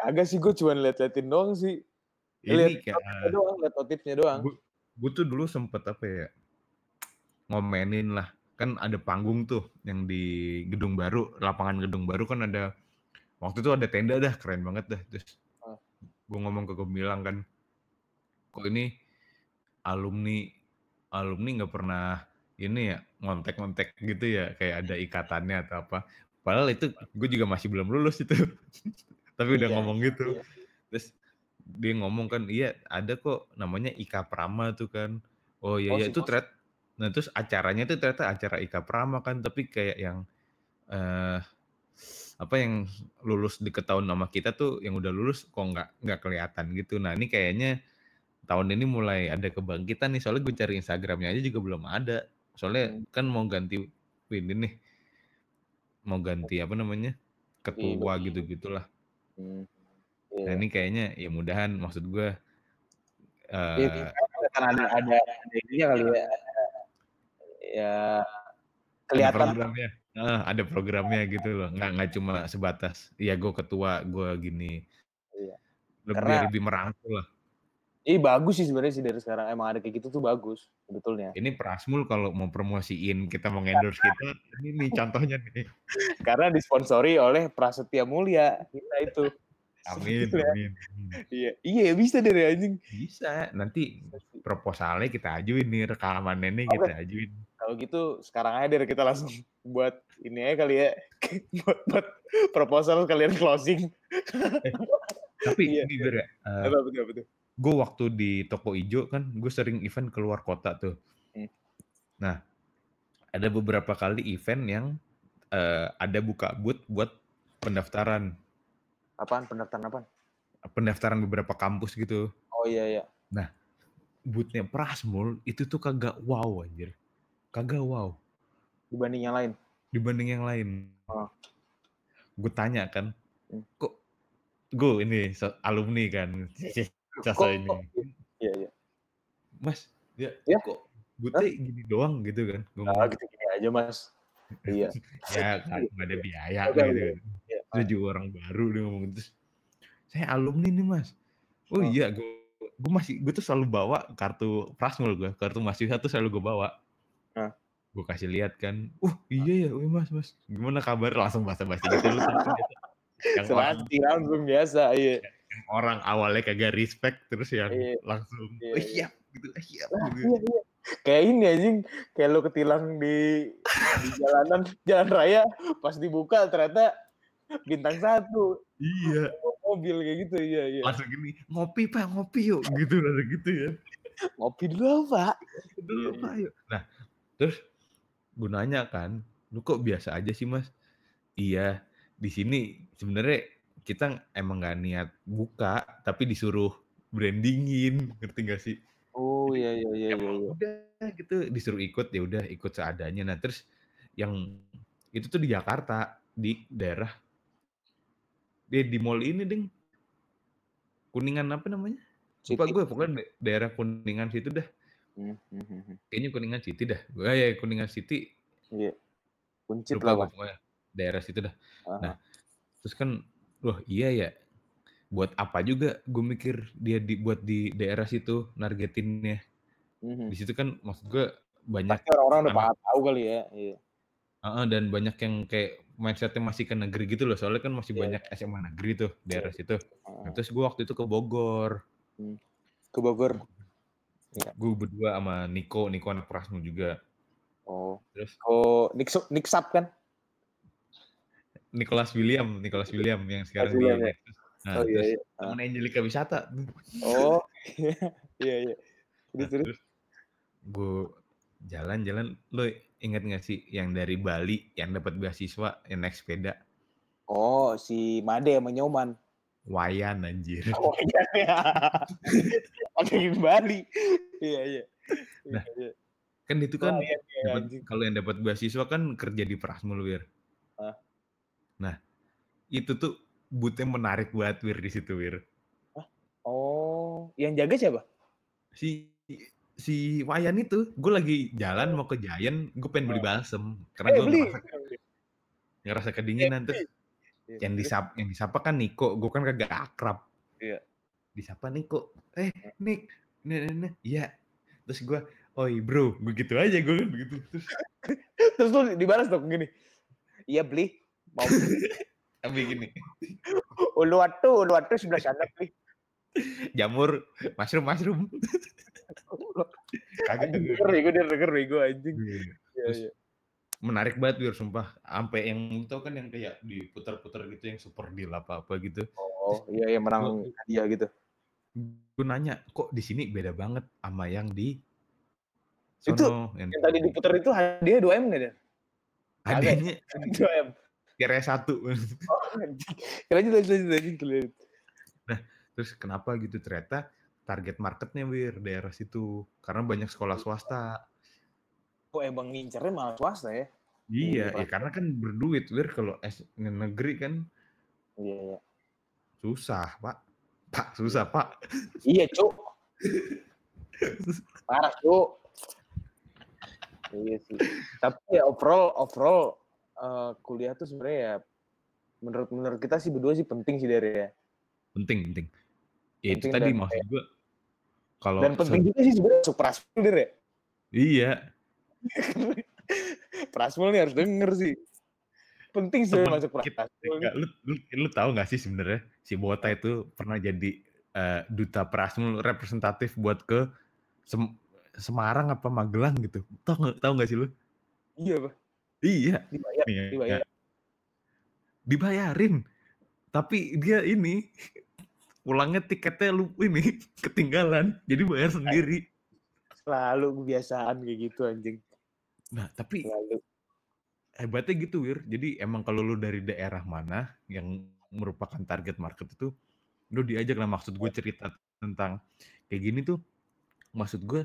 kagak sih gue cuma liat-liatin doang sih Ini lihat kayak doang liat notifnya doang gue tuh dulu sempet apa ya ngomenin lah kan ada panggung tuh yang di gedung baru lapangan gedung baru kan ada waktu itu ada tenda dah keren banget dah. Terus Ah. gue ngomong ke Gemilang kan kok ini alumni alumni nggak pernah ini ya ngontek-ngontek gitu ya kayak ada ikatannya atau apa? Padahal itu gue juga masih belum lulus itu. Tapi udah Iya, ngomong gitu. iya. terus dia ngomong kan iya ada kok namanya Ika Prama tuh kan. Oh iya Oh, iya. itu ternyata nah terus acaranya tuh ternyata acara Ika Prama kan tapi kayak yang eh apa yang lulus deket tahun nama kita tuh yang udah lulus kok nggak nggak kelihatan gitu nah ini kayaknya tahun ini mulai ada kebangkitan nih soalnya gue cari Instagramnya aja juga belum ada soalnya Hmm. kan mau ganti ini nih mau ganti apa namanya ketua betul. gitu gitulah Hmm. Nah Iya. ini kayaknya ya mudahan maksud gue Iya, eh kan ada ada ada ininya kali ya ya kelihatan programnya, Heeh, ada programnya gitu loh, nggak nggak cuma sebatas, ya gue ketua, gue gini. Iya. Lebih Karena- lebih merangkul lah. Ih bagus sih sebenarnya sih dari sekarang emang ada kayak gitu tuh bagus sebetulnya. Ini Prasmul kalau mau promosiin kita mau endorse kita, ini nih contohnya nih. Karena disponsori oleh Prasetya Mulia kita itu. Amin, Sebetulnya. amin. Iya, iya bisa dari anjing. Bisa, nanti proposalnya kita ajuin nih, rekamannya nih kita ajuin. Kalau gitu sekarang aja deh kita langsung buat ini aja kali ya. buat, buat proposal kalian closing. Tapi Iya, ini ya, eh, Apa betul betul. gue waktu di toko ijo kan gue sering event keluar kota tuh. Hmm. Nah, ada beberapa kali event yang eh, ada buka booth buat pendaftaran, Apaan pendaftaran apaan? pendaftaran beberapa kampus gitu. Oh iya iya. Boothnya Prasmul itu tuh kagak wow anjir, kagak wow. Dibanding yang lain? Dibanding yang lain. Oh. Gue tanya kan, Mmm. kok gue ini alumni kan, Kok sasa ini. kok iya iya. Mas, ya Ya? kok Hah? Bute gini doang gitu kan, gue Ah, ngomong. gitu-gini aja, Mas. Iya. Ya kan ada biaya gitu kan. Iya, Terus ah. juga orang baru dia ngomong gitu, "Saya alumni nih Mas." "Oh Oh. iya," gue gue masih gue tuh selalu bawa kartu Prasmul gue, kartu mahasiswa tuh selalu gue bawa. Ah. Gue kasih lihat kan, "Uh iya ya, wih Mas Mas, gimana kabar?" Langsung basa-basi gitu lu tahu kan biasa yang orang langsung biasa, iya. yang orang awalnya kagak respect terus yang Iya. langsung, Iya "Oh iya. siap," gitu, "eh siap," Lah, gitu. iya iya. Kayak ini anjing, kayak lu ketilang di di jalanan jalan raya, pas dibuka ternyata bintang 1. Iya. Mobil kayak gitu, iya iya. Langsung gini, "Ngopi Pak, ngopi yuk," gitu, langsung gitu ya. "Ngopi dulu, Pak." "Ngopi dulu Iya iya. Pak, yuk." Nah, terus gue nanya kan, "Lu kok biasa aja sih Mas?" "Iya, di sini sebenarnya kita emang nggak niat buka, tapi disuruh branding-in," ngerti nggak sih? Oh, iya iya iya iya emang iya. udah gitu, disuruh ikut, ya udah ikut seadanya. Nah, terus yang itu tuh di Jakarta, di daerah di di mall ini deng. Kuningan apa namanya? Lupa gue, pokoknya da daerah Kuningan situ dah. Mmm, mhm mhm. Kayaknya Kuningan City dah. Oh ya, Kuningan City. Iya. Kuncit Lupa lah, gue pokoknya, daerah situ dah. Heeh Nah, terus kan, wah iya ya, buat apa juga gue mikir dia di buat di daerah situ nargetinnya. Di Mhm. situ kan maksud gue banyak Pasti orang-orang udah pada tahu kali ya, iya. Heeh, dan banyak yang kayak mindset-nya masih ke negeri gitu loh, soalnya kan masih Iya banyak. SMA negeri tuh, Iya daerah situ. Nah, Heeh. terus gue waktu itu ke Bogor. Mmm. Ke Bogor? Iya. Gue berdua sama Niko, Niko anak Prasmul juga. Oh. Terus Oh, Niksu Niksap kan? Nicholas William Nicholas William yang sekarang di William ya? Lexus. Nah, Oh, iya terus iya. Heeh. temen Angelika Wisata. Oh, iya. Iya iya. Terus Nah, terus? terus gue jalan-jalan, lu inget nggak sih yang dari Bali yang dapat beasiswa yang naik sepeda? Oh, si Made sama Nyoman. Wayan anjir. Oh, iya iya. Bali. Iya iya. Nah, Iya iya. kan itu kan Wayan ya, dapat anjing. kalau yang dapat beasiswa kan kerja di Prasmul, Wir. Hah? Nah, itu tuh booth-nya menarik banget, Wir, di situ, Wir. Oh, yang jaga siapa? Si si Wayan itu, gue lagi jalan mau ke Giant, gue pengen beli Heeh. balsem karena Eh, gue beli? ngerasa ngerasa kedinginan, terus Iya, yang terus? disap yang disapa kan Niko, gue kan kagak akrab. Iya. Disapa Niko, "Eh, Heeh. Nik, ini ini ini." "Iya." Terus gue, "Oi, Bro," begitu aja gue kan begitu. Terus Terus lu dibalas dong gini, "Iya beli, mau beli." Sampai gini, Uluwatu Uluwatu sebelah sana beli. "Jamur, mushroom mushroom." Kagak Anjing gue. denger bego dia denger bego anjing. Iya. Iya Terus iya. menarik banget, Wir, sumpah. Ampe yang tau kan yang kayak diputer-puter gitu yang super deal apa-apa gitu. Oh, iya yang menang Gue hadiah gitu. gue nanya, "Kok di sini beda banget sama yang di Itu sono?" Yang yang tadi diputer itu hadiah 2M nggak, Der? Kagak ya? Hadiahnya ini 2M. kira 1. Oh. Lanjut lanjut lanjut lanjut lanjut. Nah, terus kenapa gitu, ternyata target market-nya, Wir, daerah situ. Karena banyak sekolah swasta. Oh, emang ngincernya malah swasta ya? Iya, ya Prasmul. karena kan berduit, Wir, kalau es negeri kan Iya iya. susah, Pak. Pak, Iya. susah, Pak. Iya, Cuk. Parah, Cuk. Iya sih. Tapi ya overall overall, eee, kuliah tuh sebenarnya ya menurut menurut kita sih berdua sih penting sih, Der, ya. Penting penting. Ya itu tadi maksud gue kalau dan penting juga sih sebenarnya masuk Prasmul, ya. Iya. Prasmul nih harus denger sih. Penting sih Temen masuk kita Prasmul enggak, lu lu lu tahu nggak sih sebenarnya si Bota itu pernah jadi, eee, duta Prasmul representatif buat ke Sem Semarang apa Magelang gitu. Tahu nggak tahu nggak sih lu? Iya, Pak. Iya. Dibayar Nih dibayar. ya. Dibayarin. Tapi dia ini pulangnya tiketnya lu ini ketinggalan, jadi bayar sendiri. Selalu kebiasaan kayak gitu anjing. Nah, tapi Selalu. hebatnya gitu, Wir. Jadi emang kalau lu dari daerah mana yang merupakan target market itu, lu diajak. Nah, maksud gue Iya. cerita tentang kayak gini tuh, maksud gue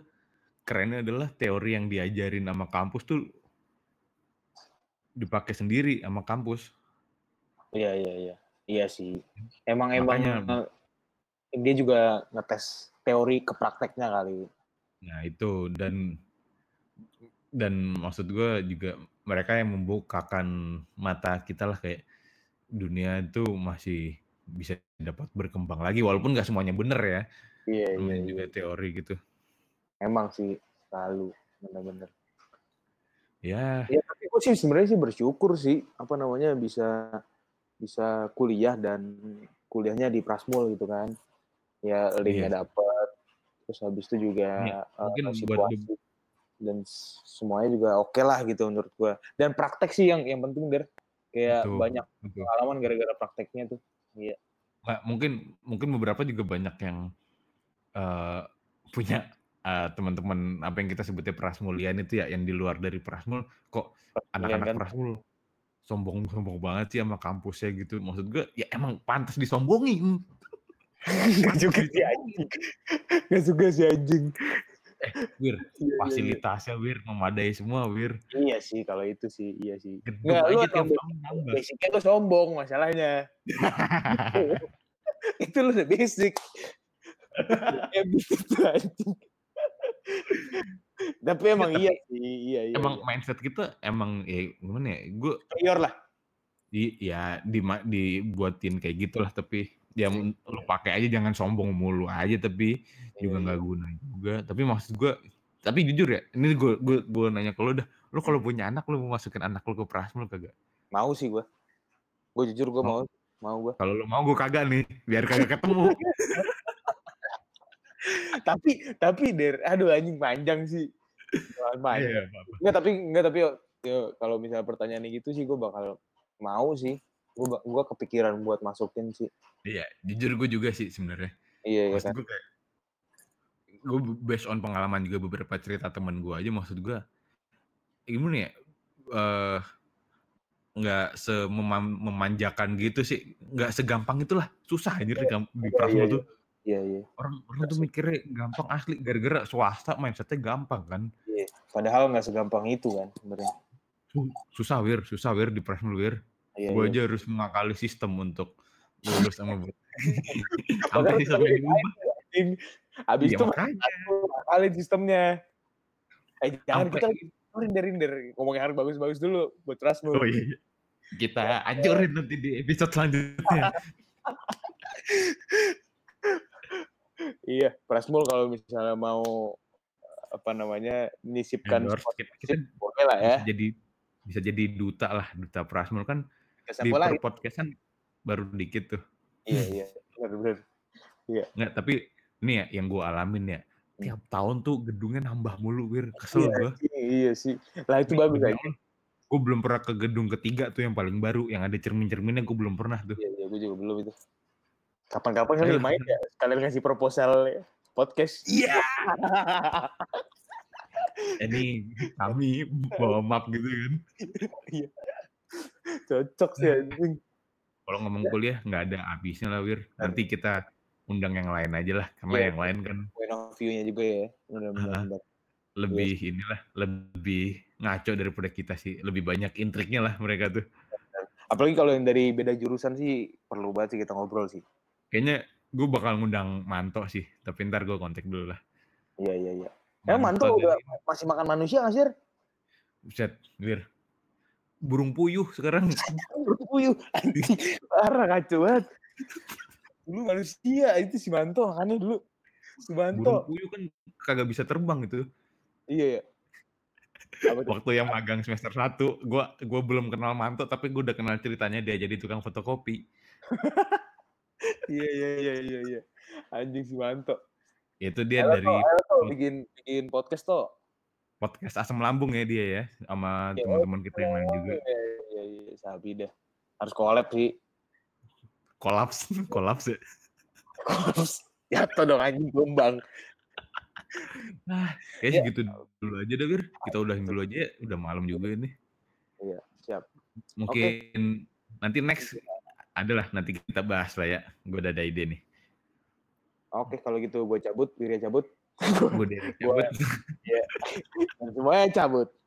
kerennya adalah teori yang diajarin sama kampus tuh dipakai sendiri sama kampus. Iya iya iya. Iya sih. Emang Makanya emang dia juga ngetes teori ke prakteknya kali. Nah itu dan dan maksud gue juga mereka yang membukakan mata kita lah kayak dunia itu masih bisa dapat berkembang lagi walaupun nggak semuanya bener ya. Iya iya. Iya. juga teori gitu. Emang sih selalu bener-bener. Ya, Ya tapi gue sih sebenarnya sih bersyukur sih apa namanya bisa bisa kuliah dan kuliahnya di Prasmul gitu kan. Ya linknya Iya. dapet. Terus habis itu juga Iya, eh, mungkin buat situasi dan s- semuanya juga oke lah gitu menurut gua. Dan praktek sih yang yang penting der. Kayak Betul, banyak betul. pengalaman gara-gara prakteknya tuh. Iya. Nggak, mungkin mungkin beberapa juga banyak yang eh, punya eh, teman-teman apa yang kita sebutnya prasmulian itu ya yang di luar dari prasmul kok anak-anak kan? prasmul sombong sombong banget sih sama kampusnya gitu maksud gue ya emang pantas disombongin Gak juga sih anjing. Gak juga sih anjing. wir Iya, iya, iya. fasilitasnya wir memadai semua wir Iya sih kalau itu sih iya sih. gedung Nggak, lu aja tiap tahun nambah Basicnya gue sombong masalahnya. itu lu udah basic. tuh anjing. Tapi emang Ya, iya sih, iya iya. emang iya. mindset kita emang ya gimana ya gue Superior lah. di ya di dibuatin kayak gitulah tapi ya lu pakai aja jangan sombong mulu aja tapi juga Iya, nggak guna juga tapi maksud gue tapi jujur ya ini gue gue gue nanya ke lu dah lu kalau punya anak lu mau masukin anak lu ke prasmul kagak Mau sih gue. Gue jujur gue Mau. mau. Mau gue. kalau lu mau gue kagak nih biar kagak ketemu tapi tapi der, aduh anjing panjang sih. Jangan panjang. Iya, apa-apa. Enggak tapi enggak tapi yo, kalau misalnya pertanyaan gitu sih gue bakal mau sih. Gue gue kepikiran buat masukin sih. iya jujur gue juga sih sebenarnya Iya iya kan. gue kayak gue based on pengalaman juga beberapa cerita temen gue aja maksud gue gimana ya eh nggak sememanjakan gitu sih nggak segampang itulah susah anjir di, di Iya, iya, tuh Iya iya. orang orang tuh mikirnya gampang asli gara-gara swasta mindsetnya gampang kan iya. Padahal nggak segampang itu kan sebenarnya. Su- susah wir susah wir di Prasmul wir Iya, gue iya. aja harus mengakali sistem untuk lulus sama bu- sampai tadi diubah anjing. Abis Iya, itu makanya kali sistemnya. Eh jangan Sampai- kita lagi rinder rinder ngomongin harus bagus-bagus dulu buat Rasmul. oh iya kita anjurin nanti di episode selanjutnya Iya, Prasmul kalau misalnya mau apa namanya nisipkan Endorse. kita, kita boleh lah ya. bisa jadi bisa jadi duta lah duta Prasmul kan di per podcastan baru dikit tuh Iya iya, benar-benar. nggak tapi ini ya yang gue alamin ya tiap tahun tuh gedungnya nambah mulu wir kesel Iya, gue iya, iya sih. Lah itu bagus aja. gue belum pernah ke gedung ketiga tuh yang paling baru yang ada cermin-cerminnya gue belum pernah tuh Iya, iya, gue juga belum itu. Kapan-kapan kali Ayo. main ya, sekalian ngasih proposal podcast. iya ini kami bawa map gitu kan Cocok sih anjing. kalau ngomong kuliah nggak ada habisnya lah wir nanti kita undang yang lain aja lah karena Iya. yang lain kan Point of view-nya juga ya. Benar-benar. lebih inilah lebih ngaco daripada kita sih lebih banyak intriknya lah mereka tuh Apalagi kalau yang dari beda jurusan sih perlu banget sih kita ngobrol sih. kayaknya gue bakal ngundang Manto sih tapi ntar gue kontak dulu lah Iya, iya, iya. Emang mantu udah masih makan manusia nggak sih? Buset, Wir. Burung puyuh sekarang. Puyuh. Anjing, Parah kacau banget. Dulu manusia itu si Manto makannya dulu. Si Burung Manto. puyuh kan kagak bisa terbang itu. Iya ya. Waktu yang magang semester 1, gua gua belum kenal Manto tapi gue udah kenal ceritanya dia jadi tukang fotokopi. Iya iya iya iya iya. Anjing si Manto. Itu dia Ayo dari tuh, ayo tuh bikin bikin podcast tuh. Podcast Asam Lambung ya dia ya sama Iya, teman-teman kita yang lain juga. Iya iya iya, sabi dah. Harus collab sih. Kolaps, kolaps ya. Jatuh dong anjing gombang. Nah, kayak Ya. segitu dulu aja dah, Wir. Kita udahin dulu aja ya. Udah malam juga ini. Iya, siap. Mungkin nanti next adalah nanti kita bahas lah ya. Gue udah ada ide nih. Oke, kalau gitu gue cabut, Wirya cabut. Gue dari cabut. Dan semuanya cabut.